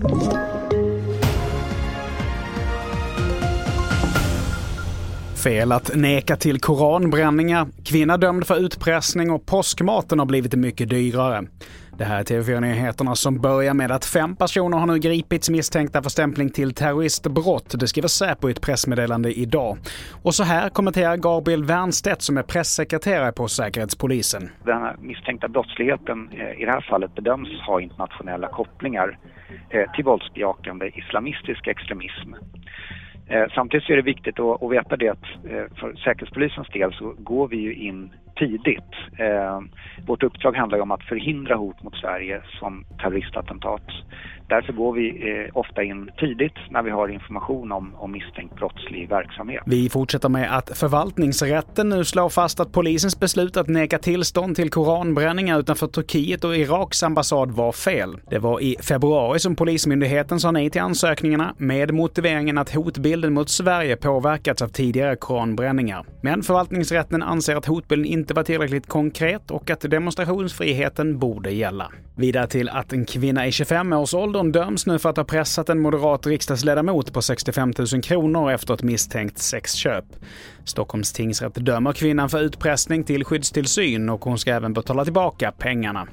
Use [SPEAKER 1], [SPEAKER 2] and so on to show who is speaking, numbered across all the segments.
[SPEAKER 1] Thank you. Fel att neka till koranbränningar, kvinna dömd för utpressning och påskmaten har blivit mycket dyrare. Det här är TV4-nyheterna som börjar med att fem personer har nu gripits misstänkta för stämpling till terroristbrott. Det skriver Säpo i ett pressmeddelande idag. Och så här kommenterar Gabriel Wernstedt som är pressekreterare på Säkerhetspolisen.
[SPEAKER 2] Den här misstänkta brottsligheten eh, i det här fallet bedöms ha internationella kopplingar eh, till våldsbejakande islamistisk extremism. Eh, samtidigt samtidigt är det viktigt att, veta det att eh, för Säkerhetspolisens del så går vi ju in tidigt. Eh, vårt uppdrag handlar om att förhindra hot mot Sverige som terroristattentat. Därför går vi eh, ofta in tidigt när vi har information om, om misstänkt brottslig verksamhet.
[SPEAKER 1] Vi fortsätter med att förvaltningsrätten nu slår fast att polisens beslut att neka tillstånd till koranbränningar utanför Turkiet och Iraks ambassad var fel. Det var i februari som Polismyndigheten sa nej till ansökningarna med motiveringen att hotbilden mot Sverige påverkats av tidigare koranbränningar. Men förvaltningsrätten anser att hotbilden inte inte var tillräckligt konkret och att demonstrationsfriheten borde gälla. Vidare till att en kvinna i 25-årsåldern döms nu för att ha pressat en moderat riksdagsledamot på 65 000 kronor efter ett misstänkt sexköp. Stockholms tingsrätt dömer kvinnan för utpressning till skyddstillsyn och hon ska även betala tillbaka pengarna.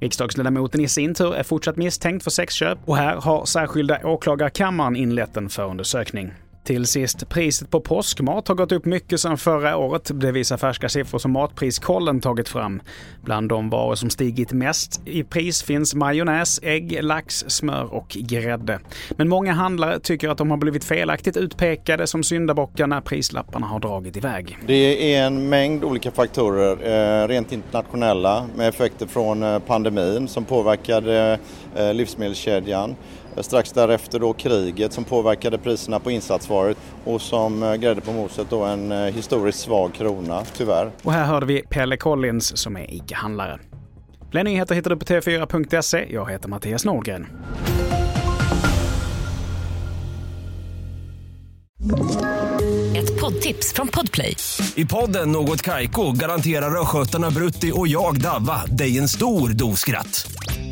[SPEAKER 1] Riksdagsledamoten i sin tur är fortsatt misstänkt för sexköp och här har särskilda åklagarkammaren inlett en förundersökning. Till sist, priset på påskmat har gått upp mycket sedan förra året. Det visar färska siffror som Matpriskollen tagit fram. Bland de varor som stigit mest i pris finns majonnäs, ägg, lax, smör och grädde. Men många handlare tycker att de har blivit felaktigt utpekade som syndabockar när prislapparna har dragit iväg.
[SPEAKER 3] Det är en mängd olika faktorer, eh, rent internationella, med effekter från eh, pandemin som påverkade eh, livsmedelskedjan. Strax därefter då kriget som påverkade priserna på insatsvaror och som eh, grädde på moset då en eh, historiskt svag krona, tyvärr.
[SPEAKER 1] Och här hörde vi Pelle Collins som är ICA-handlare. Fler nyheter hittar du på tv4.se. Jag heter Mattias Nordgren.
[SPEAKER 4] Ett poddtips från Podplay.
[SPEAKER 5] I podden Något Kaiko garanterar östgötarna Brutti och jag, Davva, dig en stor dos skratt.